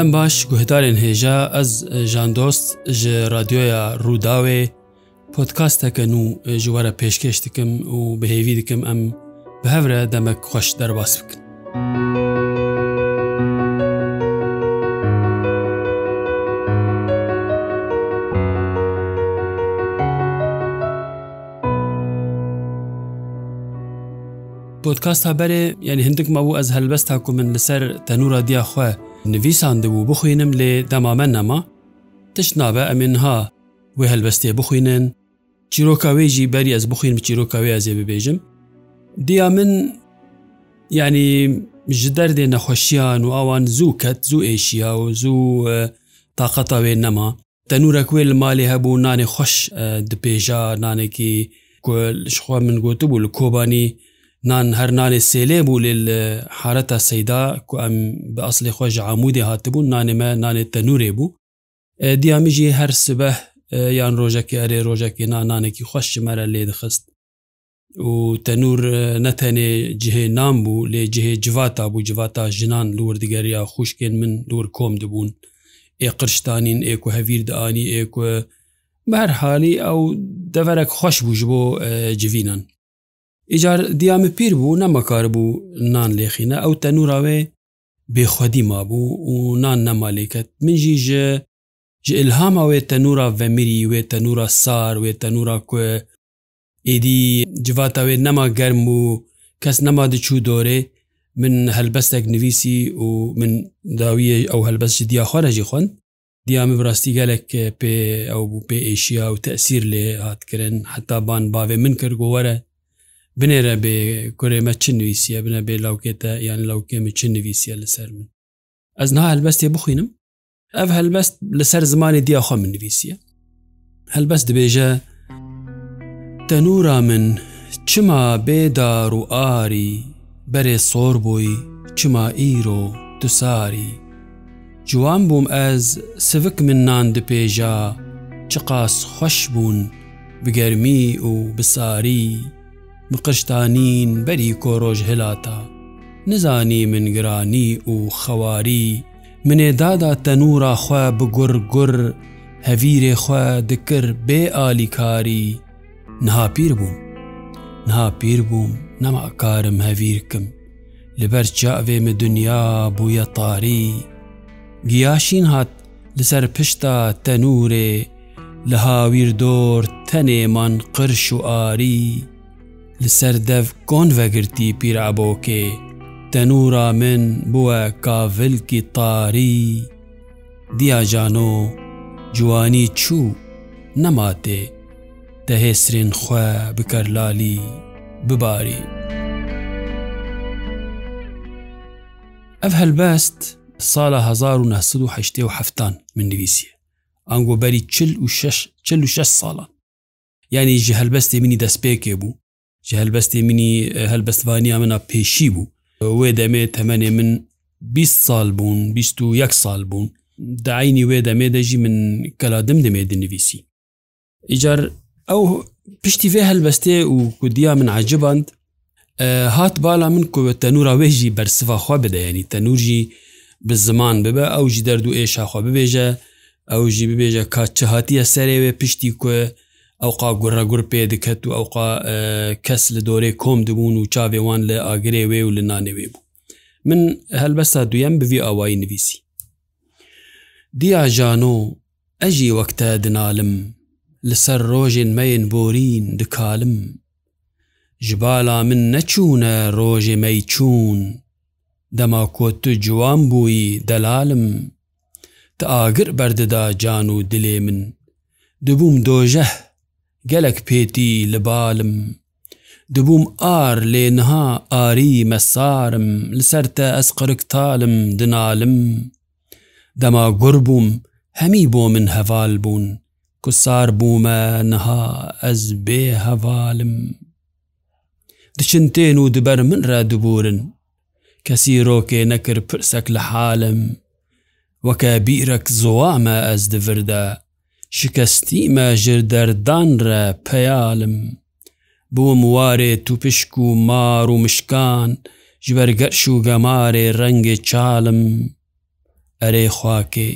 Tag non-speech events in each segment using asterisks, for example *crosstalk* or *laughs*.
دەم باش گوهدارێن هێژە ئەس ژاندۆست ji رادیۆیا ڕووداوێ پۆتکاستەکەن و ژوارە پێشکەش دکم و بەهێوی دکم ئەم بەهەورە دەمەک خۆش دەرباس بکن. پۆتکاست هەبەرێ یعنی هندێک مەبوو ئەس هەلبەست تاکو من لەسەر تەنوورە دیاخواە نویساندەبوو بخوێنم لێ دەمامە نەما تش نابە ئەمنها وێ هەلبەستێ بخوێنن چیرۆکاوێژی بەری ئەس بخوێن چیرۆکاوێ ئەزێ ببێژم دیا من ینی ji derdê nexweşiyan û awan zû ket zû êşiya û zû taqeta wê nema tenûrek wê li malê hebû nanê xweş dipêja nanekî ku jixwa min gotibû li kobanî نان هەر نانێ سێلێ بوو لێ لە حارەتە سەیدا کو ئەم بە ئەاصلی خۆش عمودی هاتبوو نانێمە نانێت تەنورێ بوو دیامیژی هەر سبە یان ڕۆژەکی ئەرێ ڕۆژێکی نانانێکی خوۆش مەرە لێ دەخست و تەنور نەتەنێ جهێ نام بوو لێ جهێ جواتا بوو جواتا ژنان لوردگەریا خوشکێن من لور کۆم دەبوون ئێ قرشتانین ئێکو هەویر دانی ئێکوە بەرحالی ئەو دەڤەرێک خۆش بووش بۆ جوینان ئیجار دیامە پیر بوو نەمەکار بوو نان لێخینە ئەو تەنوراوێ بێخودی ما بوو و نان نەمالێکت منژی ژە ji ilhama wê tenûra vemirî wê tenûra sar wê tenûra ku êdî civata wê nema germ û kes nema diçû dorê min helbestek nivîsî û min dawiye ew helbest ji diya xwara jî xwend diya min rastî gelek pê ew bû pê êşiya û tesîr lê hatkirin heta ban bavê min kir got were بنێرە بێ کورێمە چ نوویسیە بنە بێ لاوکێتە یان لاوکێمە چ نوویسیە لەسەر من ئەس نها هەلبەستێ بخوێنم ئەف هەلبەست لەسەر زمانی دیاخوا من نوویسیە هەلبەست دەبێژە تەنورا من چما بێدار و ئاری بەرێ سۆر بووی چما ئیرۆ دوساری جوان بووم ئەز سڤک من نان دپێژا چقاس خۆش بوون بگەرمی و بساری بقشتانین بەری کۆڕۆژ هلاتە نزانی منگرانی و خەواری منێدادا تەنورا خوێ بگوڕگوڕ هەویرێ خوێ دکرد بێ ئالیکاری نهاپیر بووم نهاپیر بووم نەماکارم هەویرکم لەبەر چاوێمە دنیا بووە تاری گیاشین هات لەسەر پشتا تەنورێ لە هاویر دۆر تەنێمان قرش و ئاری li ser dev konvegirtî pîrabokê tenûra min bûwe kavilkî tarî Diya jano ciwanî çû nema tê te hêsrên xwe bikerlalî bibarî Ev helbest sala 1970 min nivîsiye ئەنگۆبەری چل و 6 ساڵان یعنی ji هەلبەستێ منی دەستپێکێ بوو کە هەلبەستی منی هەلبەستوانیا منە پێشی بوو وێ دەمێت تەمەێ من 20 سال بوون 21 سال بوون داینی وێ دەمێ دەژی من کەلادم دەمێ دنویسی ئیجار ئەو پشتی فێ هەلبەستێ و کودیا من عجباند هات بالا من کوێت تەنورا وێژی بەرسفاخوا بدەیەنی تەنورژی bi ziman bibe ew jî derd û êşaxwa bibêje ew jî bibêje ka çi hatiye serê wê piştî ku ئەوقا گوڕە گوور پێ دەکەت و ئەوقا کەس لە دۆرێ کۆم دەبوون و چاوێوان لە ئاگرێ وێ و لە نانەوێ بوو من هەلبەستا دویم بوی ئاوایی نویسی دیاژانۆ ئەژی وەکتە دنالم لەسەر ڕۆژێن مەین بۆرین دکالم ژبالا من نەچوونە ڕۆژێ مەی چوون دەما کۆت و جوان بووی دەلالم تا ئاگر بەردەدا جان و دلێ من دبووم دۆژەه گەلک پێتی لە بالم دبووم ئار لێنها ئاری مەسارم لەسەرتە ئەس قرکتالم دنالم دەما گوڕ بووم هەمی بۆ من هەڤال بوون کوسار بوومە نها ئەس بێ هەڤالم دچن تێن و دبەر من را دبورن کەسی ڕۆکێ نەکرد پرسەک لە حالم وەکە بیرەک زۆوامە ئەس دڤدا شکستی مەژر دەردانرە پەیالم بووم وارێ توپشک و مار و مشکان ji بەرگەرش و گەمارێ ڕەنگێ چاڵم ئەرێ خواکێ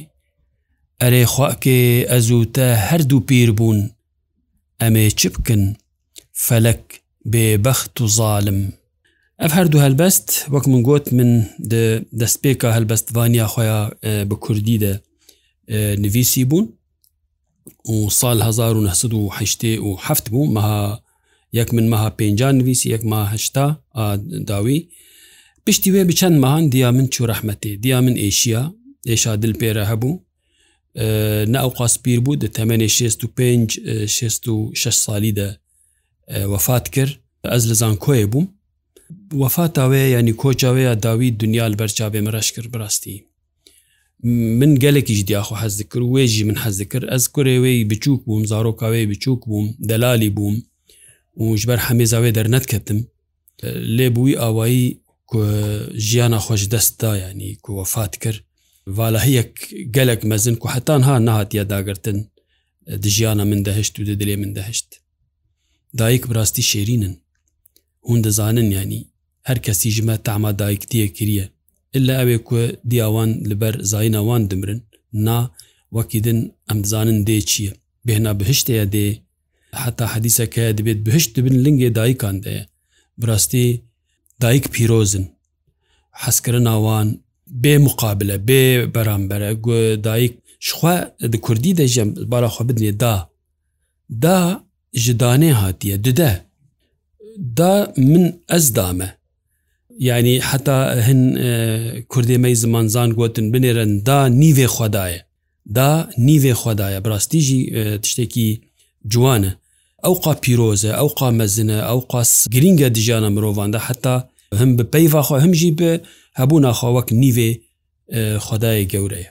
ئەرێ خواکێ ئەزووتە هەردوو پیر بوون ئەمێ چ بکن فەلەک بێبەخت و زالم ئەف هەردوو هەلبەست وەک من گوت من دەستپێکە هەلبەستوانیا خۆیان بە کوردی دە نویسی بوون و سال 1970 بوو مەها یەک من مەها پێ نوویسی یەک ماهشتا داوی پشتی وێ بچەند مەهان دیا من چوو رەحمەتی دیا من ئێشیا ئێشا دل پێرە هەبوو ناو قاسپیر بوو دە تەمەێ 65 6 سالی دە وەفات کرد ئەس لە زان کۆیە بووم وەفاتاوەیە ینی کۆچاوەیە داوی دنیا بەرچاوێ مەرەش کرد بڕاستی من گەلێکیش دیاخۆ حەز کرد وێژی من حەز کرد ئەس کوێوەی بچووک بووم زارۆکاوەی بچووک بووم دەلالی بووم وش بەر هەمێزاوێ دەرنەتکەتم لێ بووی ئاوایی ژیانە خۆش دەستا ینی کووەفات کرد والاهەیەک گەلک مەزن کو حتان ها نهاتیە داگرتن دژیانە من دەهشت و دەدلێ من دەهشت دایک براستی شێرینن هون دەزانن ینی هەر کەسی ژمە تاما دایکتیە کریە ئللا ئەوێ کوێ دیاوان لەبەر زاینەوان دمرن نا وەکیدن ئەم بزانن دێ چییە بهێنا بهشتەیە دێ حتا حەدیسەکە دەبێت بهشت بن لنگێ دایکان دەیە براستی دایک پیرۆزن حەسکردن ناوان بێ مقابلە بێ بەرامبەرە گو دایک شخوا د کوردی دەژەم باراخوا بدنێ دا دا ji danê hatiye dide da min ez dame یعنی حتا هەن کوردێمەی زمانزان گوتن بنێرن دا نیوێ خوددایە دا نیوێ خوددایە براستیژی تشتێکی جوانە ئەو قا پیرۆزە ئەو قا مەزنە ئەو قاس گرینگە دیژانە مرۆڤاندا حتا هەم بپەیواخوا هەمژی بە هەبوو ناخواوەک نیوێ خدای گەورەیە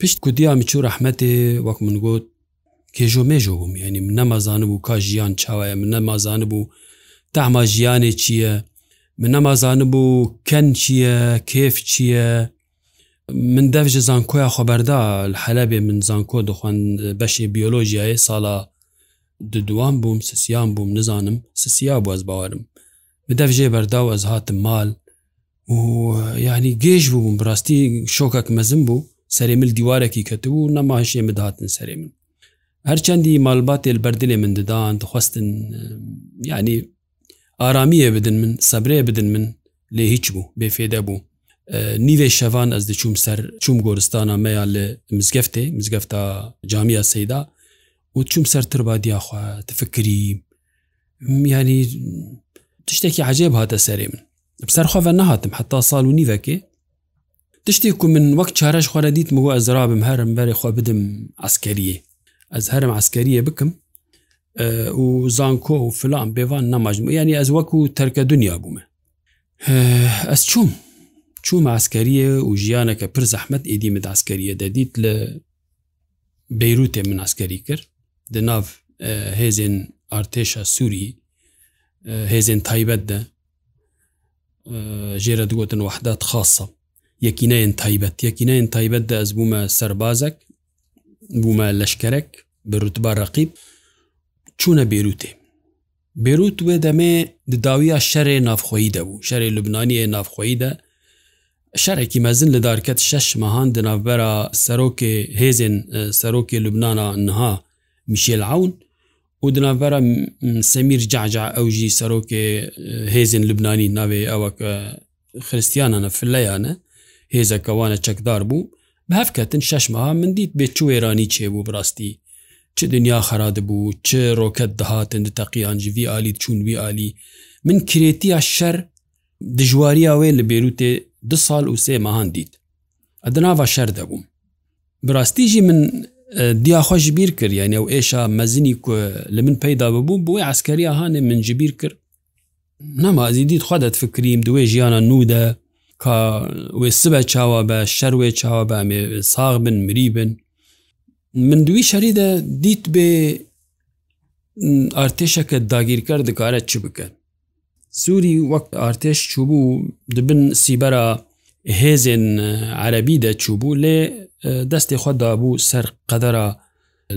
پشت کودیا میچوو رەحمەتێ وەک من گوت کێژۆ مێژۆ بووم یعنی من نەمازانە بوو کا ژیان چاوایە من نەمازانە بوو تەما ژیانێ چییە من نەمازانم بوو کەن چییە کێف چییە من دەژە زانکۆیا خۆبەردا حەلەبێ من زانکۆ دەخواند بەشێ بیۆلۆژیای ساڵا دوام بووم سسیان بووم نزانم سسیا بۆ ئەس باوارم بدەژێ بەردا و ئەز هاتم مال و یعنی گێژ بووم ڕاستی شۆکەک مەزم بوو سەرێ مل دیوارێکی کەتو و نەماشێ مدهاتن سەرێ من هەرچەندی مالبات تێل بەردلێ من ددان دخواستن یعنی ئارامیە بدن من سەبرەیە بدن من لێ هیچ بوو بێفێدە بوو نیوێ شەوان ئەس دەچوم سەر چوم گۆرستانە مەیان لە مزگەفتێ مزگەفتە جامیە سەیدا و چوم سەر تربادیاخوا تفکری میانی تشتێکی عجێب هاتە سەرێ من بسەرخواە نهاتم حتا ساڵ و نیڤکێ تشتێک و من وەک چارەش خوارە دیت مگو ئەزرابم هەرم بەرێ خوا بدم ئەسکەریە ئەز هەرم ئەسکەریە بکەم و زانکۆ و فلان بێوان نەماژم ینی ئەس وەکو تەرکە دنیا بوومە ئەس چوم چوم ئاسکەریە و ژیانەکە پر زەحمت ئیدی مداسکەریە دەدیت لە بیرروتێ مناسکەری کرد دناو هێزێن ئارتێشە سووری هێزێن تایبەت دە ژێرە دوگوتن وحدات خاصە یەکینەن تایبەت یەکینەن تایبەت دە ئەس بوومە سربازەك بوومە لەشکەرەك بروتبا ڕقیب چوونە بێروتێ بێروت وێ دەمێ دداویە شەرێ نافخۆیی دەبوو شەرێ لوبنانیە نافخۆییدا شەرێکی مەزن لە دارکەت شش مەهان دناوبەرە سەرۆکێ هێزن سەرۆکی لوبناە نها میشێل عون و دناوبەرە سەمیر جاجا ئەوژی سەرۆکێ هێزن لوبنانی ناوێ ئەوە کە خستیانانە فلەیانە هێزەکەوانە چەکدار بوو بە هەفکەتن شش مەها من دیت بێ چوێرانی چێبوو بڕاستی چ دنیا خرادبوو چ ڕۆکەت دەهاتن تەقییانجیوی عالی چوونوی عالی من کرێتیە شەر دژواریاوێ لە بێروتێ دو سال و سێ مەهان دیت ئەدناوا شەر دەبووم براستیژی من دیاخۆش بیر کرد یانە و ئێشا مەزنی لە من پیدا ببوو بۆی عسکەری هاانێ من جبیر کرد نەمازی دیت خوا دەت فکریم دوێ ژیانە نودە کا وێ سبە چاوە بە شەروێ چاوە بەمێ ساغ بن مری بن من دوی شەریدا دیت بێ ئارتێشەکە داگیرکار دەکارە چ بکەن سووری وەک ئارتێش چوبوو دبن سیبەرە هێزن عەربی دەچوبوو لێ دەستی خۆدابوو سەر قەدەرە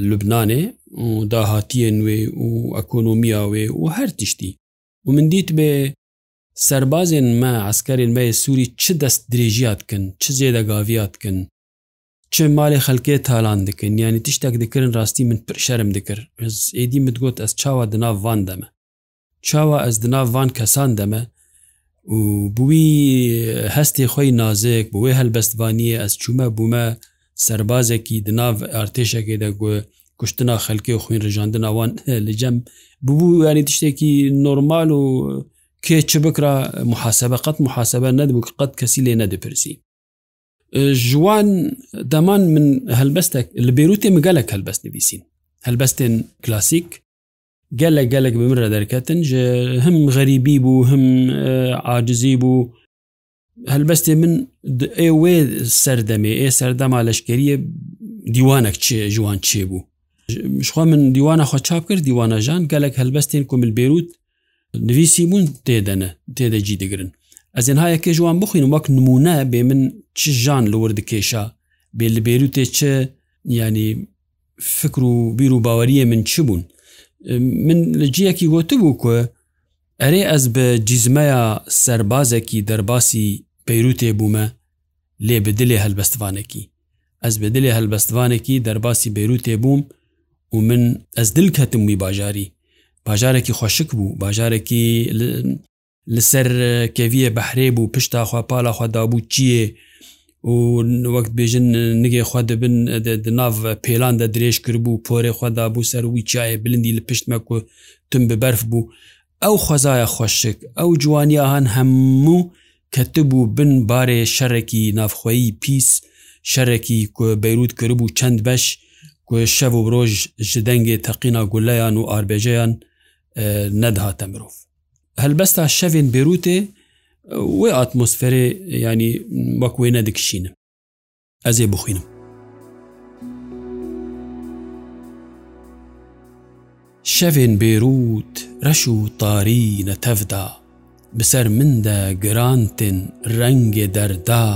لوبنانێ و داهاتیە نوێ و ئەکۆنۆمیاوێ و هەر تشتی و من دیت بێ سربازێن مە ئەسکەرێن بە سووری چ دەست درێژیاتکن چ زێدەگاویاتکن چ مالی خەلکێ تالان دکن یعنی تشتێک دکردن ڕاستی من پرشەرم دکرد ئێدی متگوت ئەس چاوە دناو وان دەمە چاوە ئەس دناو وان کەسان دەمە و بووی هەستی خۆی نازێک بۆێ هەلبەستوانیە ئەس چوومە بوومە سربازێکی دناو ئارتێشەکە دەگوێ کوشتنا خەلکی و خوین ڕژاندن ئەوان *laughs* لەجەم ببوو ینی تشتێکی نۆرمال و کێ چ بکرا محاسبە قەت محاسبە نەدبوو قەت کەسی لێ نەدەپرسی ژوان دەمان من هەلبەستێک لە بێروتێ مگەلێک هەلبەست نویسین هەلبەستێن کلاسیک گەلە گەلک بمرە دەرکەتن هەم غەریبی بوو هەم عاجزی بوو هەلبەستێ من ئێوێ سەردەمێ ئێ سەردەما لەشکریە دیوانەك چێ ژوان چێ بوو شخوا من دیوانە خۆ چاپ کرد دیوانەژان گەلک هەلبەستێن کومل بێروت نویسی بوون تێدەنە تێدەجی دەگرن ئەزیان هاە کێژوان بخوین وەک نمونە بێ من چ ژان لەوە دکێشا بێ لە بێروتێ چه ینی فکر و بیر و باوەریە من چ بوون من لە جیەکی وەتە بوو کوە ئەرێ ئەس بە جیزمەیە سربازێکی دەرباسی پەیروتێ بوومە لێ بدلێ هەلبەستوانێکی ئەس بدلێ هەلبەستوانێکی دەرباسی بێروتێ بووم و من ئەس دل کەتموی باژاری باژارێکی خۆشک بوو باژارێکی لەسەر کەویە بەحرێ بوو پشتاخوا پالاخوا دابوو چیە و وەک بێژن نگێخوا دەبن ناو پێلان دە درێژ کرد بوو پۆرێخوا دابوو سەر وی چایە بلندی لە پشتمەکو تم ببەرف بوو ئەو خۆزایە خۆشک ئەو جوانیان هەموو کەتبوو بن بارێ شەرەکی نافخۆیی پیس شەرەکی کو بەیروت کردبوو چەند بەش کو شەو و ڕۆژ ژدەنگێ تەقینا گولەیان و ئاربێژەیان نەدهاتە مرۆڤ هەلبەستا شەوێن بێروتێ وێ ئاتمۆسفێرێ ینی وەک وێنە دکشینە ئەزێ بخوێنم شەوێن بێروت ڕەش و تاری نەتەفدا بسەر مندە گرانتن ڕەنگێ دەردا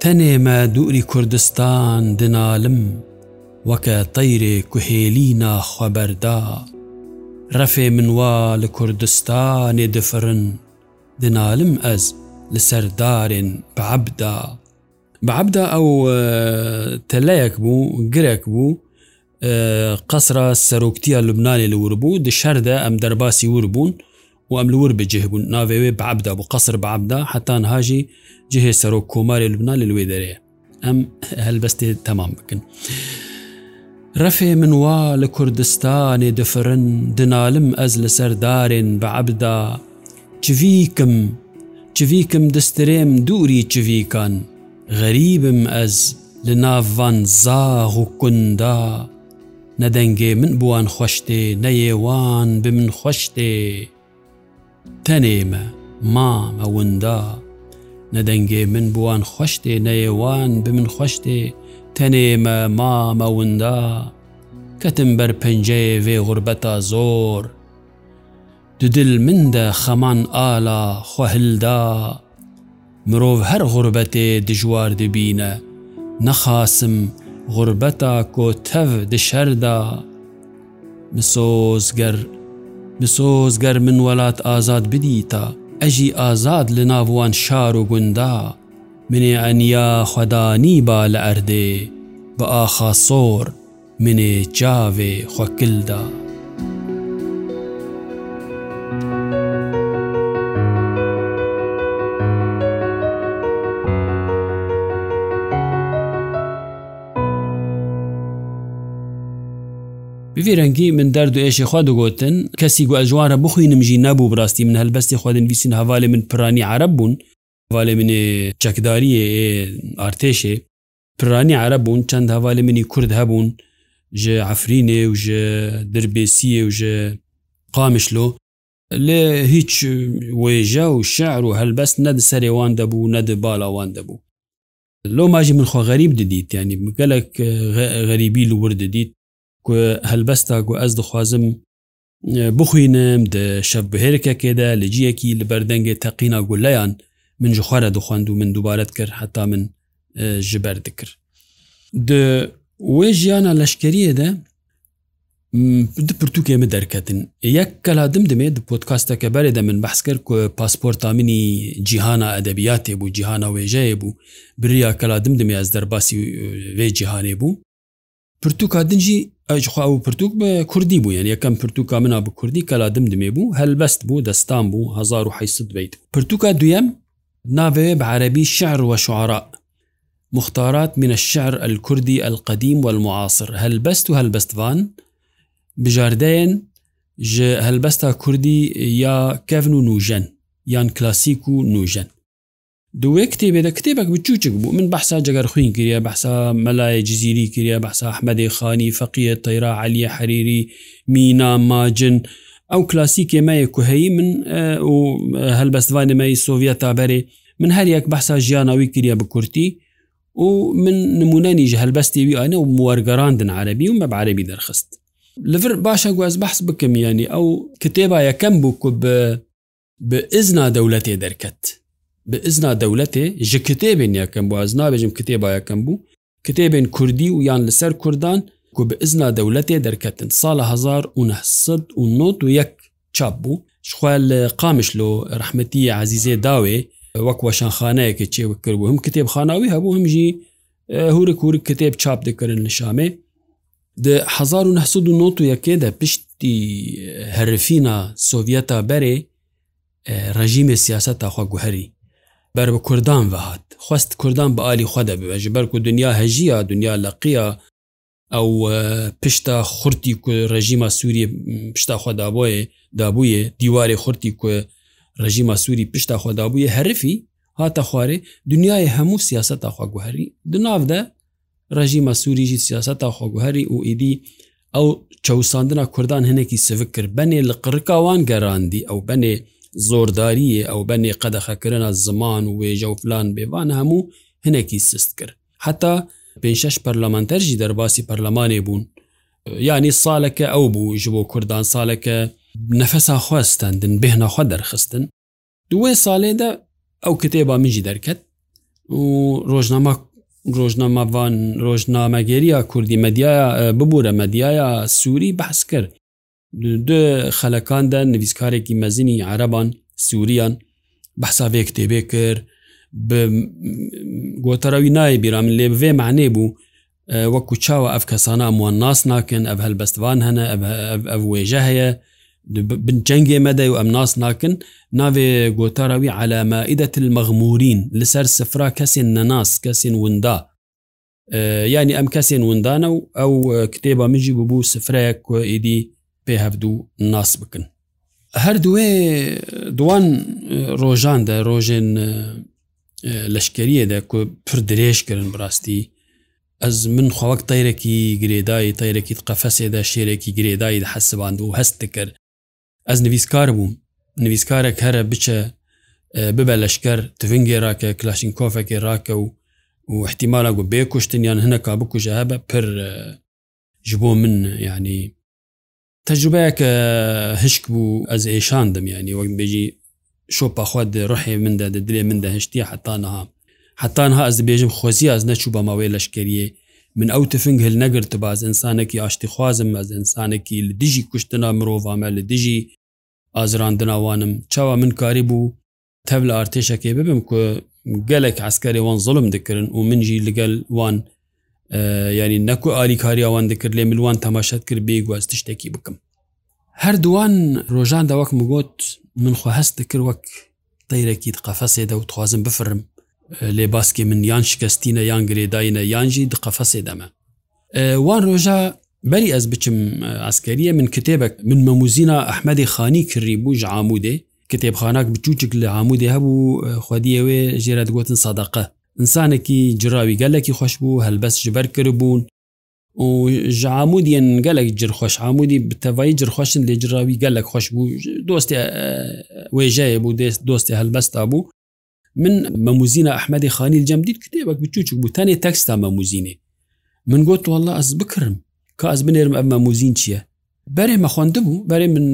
تەنێمە دووری کوردستان دنالم وەکە تەیرێ کوهێلی ناخوەبەردا ڕەفێ منوا لە کوردستانێ دفرن دنالم ئەز لەسەر دارێن بەعبدا بەعبدا ئەو تەلەیەک بوو گرێک بوو قەسرە سەرۆکتیە لوبناانی لەور بوو دشەردا ئەم دەرباسی ور بوون و ئەم لور بجه بوون ناوێوێ بەعبدا بوو قەسر بەعبدا حتان هاژی جهێ سەرۆک کۆماری لوبنا لە لێ دەرێ ئەم هەلبەستێ تەمام بکن. ڕەفێ منوا لە کوردستانێ دەفرن دنالم ئەز لە سەردارێن بە عبدا چڤیکم چڤیکم دەسترێم دووری چڤیکان غەریبم ئەز لە ناوان زاغ و کوندا نەدەنگێ من بووان خوشتێ نەیێوان ب من خوشتێ تەنێمە مامەوندا نەدەنگێ من بووان خوشتێ نەیێوان ب من خوشتێ تەنێمە مامەوندا کەتم بەر پەنجەیە وێ غوربەتا زۆر دودل مندە خەمان ئالا خوهلدا مرۆڤ هەر غوربەتێ دژوار دبینە نەخاسم غوربەتا کۆتەڤ دشەردا مسۆزگەر مسۆزگەر من وەلات ئازاد بدیتە ئەژی ئازاد لە ناوان شار و گوندا منێ ئەنیا خوددانی با لە ئەردێ بە ئاخا سۆر منێ چاوێ خوەکلدا. ڤێرەنگی من دەرد و ئێشی خوا دەگوتن کەسی گو ئەژوارە بخوینمژی نەبوو بڕاستی من هەلبەستی خودن ویسین هەوالی من پرانی عرب بوون valê minê çekdariyê artêşê piranî Arab bûn çend hevalê minî Kurd hebûn ji Efrînê û ji dirbêsiyê û ji qamişlo lê hiç wêje û şeعر û helbest ned serê wan debû ned bala wan debû لۆما ji min xwaغەریب didît yanî gelek غەریبî li wir didît ku helbesta ku ez dixwazim bixwînim di şeb bihêrkekê de li ciyekî li berdengê teqîna gulayan من ji خوارە دخواند و من دووبارەت کرد حتا من ji ber dikir di wê jiyana leşkeriyê de di pirtûkê min derketin yek kela dim dimê di podkasteke berê de min behskir ku pasporta minî cihana edebiyatê bû cihana wêjeyê bû biriya kela dim dimê ez derbasî vê cihanê bû pirtûka din jî xwa û pirtûk bi Kurdî bû yen yekem pirtûka mina bi Kurdî kela dim dimê bû helbest bû destan bû 1970 pirtûka duyem ناوێ بعربی شعر وشعراء مختارات من الشعر الكردي القديم والمعاصر هەلبەست و هەلبەستوان بژاردەیەن ji هەلبەستا کوردی یا کەڤن و نوژەن یان کلاسیک و نوژەن دوێ کتێبێدە کتێبێک بچوچک بوو من بەسا جگەر خوین کریە بەسا مەلایە جززیری کریە بەسا ئەحمەدی خانی فەقیە تەیرا علیە حەریری مینا ماجن ئەو کلاسیک ئێمەیە کوهەیی من و هەلبەستوان ئمەی سۆڤەت تابەرێ من هەر یەک بەسا ژیانناوی کریە بکورتی و من نمونەنیژ هەلبەستێوی ئەە و موەرگەراندن عربی و مە بەعربی دەرخست لەفر باشە گواز بەحس بکەم ینی ئەو کتێبا یەکەم بوو کو بە ئزنا دەولەتێ دەرکەت بە ئزنا دەولەتێ ژ کتێبێن یەکەم بۆ ئەزنا بێژم کتێبا یەکەم بوو کتێبێن کوردی و یان لەسەر کوردان ku bi izna dewletê derketin sala 1991 çap bû xwe li qamişlo rehmetî ezîzê dawê wek weşanxaneyekê çêwik kir him kitêbxanawî hebû him jî hûrik hûrik kitêb çap dikirin li Şamê Di 1991 de piştî herifîna Sovyeta berê rejîmê siyaseta xwe guherî ber bi Kurdan ve hat xwest Kurdan bi alî xwe de bibe ji ber ku dunya hejiya dunya leqiya ئەو پشتا خورتی ڕژیمە سووریە پشتا خۆدابۆیە دابووە دیوارێ خورتی کوێ ڕژیمە سووری پشتا خۆدابووە هەرفی هاتە خوارێ دنیای هەموو سیاست تاخواگوهری دناافدە ڕژیمە سووریژی سیاست تاخواگوهری و ئیدی ئەو چەوساندنا کوردان هەنێکی سفک کرد بەنێ لە قڕکاوان گەڕاندی ئەو بەنێ زۆرداریە ئەو بەنێ قەدەخەکردە زمان و وێژە و فلان بێوان هەموو هەنێکی سست کرد حتا پێشش پەرلەمانتەرژی دەرباسی پەرلەمانێ بوون یانی ساڵەکە ئەو بوو ژ بۆ کوردان ساڵەکە نەفەسا خواستندن بهێناخوا دەرخستن دوێ ساڵێدا ئەو کتێبا میژی دەرکەت و ڕۆژنامە ڕۆژنامەوان ڕۆژنامەگەریە کوردی مەدیایە ببوورە مەدیایە سووری بەحس کرد دو خەلەکاندا نویسکارێکی مەزینی عربان سووریان بەساوێ کتێبێ کرد گۆتەراوی نایە بیرام لێ بێ معنێ بوو وەکو چاوە ئەف کەسانە ئەموان ناس ناکەن ئەف هەلبەستوان هەنە ئەف وێژە هەیە بنجەنگێ مەدەی و ئەم ناس ناکن ناوێ گۆتەراوی علامە ئیدەت المەغمورین لەسەر سفرا کەسێن نەناس کەسێن وندا ینی ئەم کەسێن وندانە و ئەو کتێبە مژی ببوو سفرەیە کۆئیدی پێ هەفتوو ناس بکن هەر دوێ دوان ڕۆژاندا ڕۆژێن لەشکریەدا پر درێژکردن بڕاستی ئەز من خۆوەک تەیرەکی گرێدایی تەیرەکیت قەفەسێدا شێرێکی گرێدایی حەسەباند و هەست کرد ئەس نویسکار بووم نویسکارێک هەرە بچە ببە لەشکەر تڤنگێ راکە کلاشین کۆفێکی راکە و و احتیمالە گو بێکوشتنیان هەنەکە بکوژە هەبە پر ji بۆ من یعنی تەجروبەیە کە هشک بوو ئەز ئێشان دەم ینی وەک بێژی شۆپەخوا ڕحێ مندا دەدرێ من دەهشتی حتانها حتانها ئەز بێژم خۆزی ئەز نەچوو بە ماوەی لەشکریە من ئەو تفنگ هل نەگرت باز ئەسانێکی ئاشتی خوازم ئەز ئەسانێکی لە دژی کوشتنا مرۆڤامە لە دژی ئازراندناوانم چاوا من کاری بوو تەب لە ئارتێشەکێ ببم کو gelek eskerê wan zilim dikirin û min jî li gel wan yanî neku alî kariya wan dikir lê milwan temaşet kir bê gu ez tiştekî bikim هەردووان ڕۆژان داوەک مگوت منخوا هەست دەکرد وەک تەیرەکی قەفەسێدا و توازم بفرم لێ باسکی من یان شکستینە یان گرێداینە یانجی دقەفەسێ دەمە وان ڕۆژە بەری ئەس بچم ئەسکەریە من کتێبک من مەموزینا ئەحمەدی خانی کردی بووژ عامودێ کتێبخاناک بچوچک لە عامودێ هەبوو خودیەوێ ژێرە دگوتن سەدەقە ئینسانێکی جراوی گەلێکی خۆش بوو هەلبەست ژبەر کرد بوون و ژعمودیان گەلێک جرخۆش عمودی بتەوای جرخۆشن لێجرراوی گەلێک خۆش بوو دۆستی وێژەیە بوو دەست دۆستی هەلبەستا بوو من مەموزینە ئەحمەدی خانی جەم دیت کتێبک بچوچک بوو تەنێ تەکستا مەموزینێ من گوت والله ئەس بکرم کە ئەس بنێرم ئەم مەموزین چییە بەرێ مە خوندبوو بەرێ من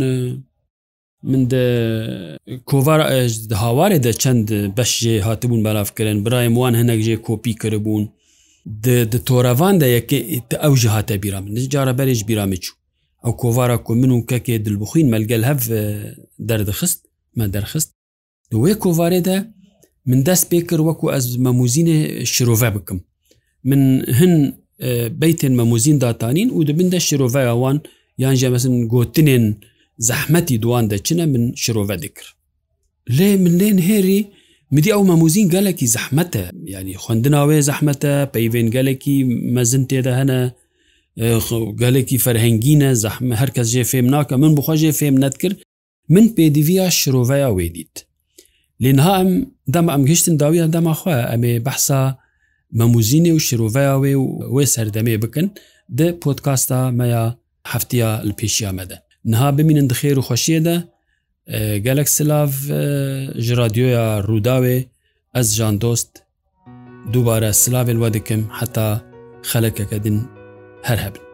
من کۆوار هاوارێ دە چەند بەشێ هاتبوون بەلافکردن برایم وان هەنێک ژێ کۆپی کردبوون د تۆراوان دا ئەو ژ هاتە بیرام نج جارە بەرێش بیرامە چوو ئەو کۆوارە کو من و کەکێ دلبخین مەلگەل هەف دەردەخست مە دەرخست دوێ کۆوارێدا من دەست پێ کرد وەکو ئەس مەموزینە شرۆڤە بکەم من هن بیتێن مەموزین داتانین و دبندە شرۆڤەوان یان ژەمەسن گوتنێن زەحمەتی دوان دەچنە من شرۆڤە دەکرد لێ من لێن هێری مدی ئەو مەموزین گەلێکی زەحمەتە ینی خوندناوێ زەحمەتە پەیوێن گەلێکی مەزن تێدا هەنە گەلێکی فەرهنگینە زەحمە هەرکەس ژێ فێم ناکە من بخۆژێ فێم نەت کرد من پێدیڤیا شرۆڤیا وێ دیت لێنها ئەم دەمە ئەم گشتن داویان دەماخوا ئەمێ بەحسا مەموزینێ و شرۆڤیا وێ و وێ سەردەمێ بکەن د پۆتکاستا مەیە هەفتیا لە پێشیامەدە نها بمینن دخێر و خۆشیێدە gelek silav ji radyoya Rudawê ez jan dost dubare silavê we dikim heta xelekeke din her hebin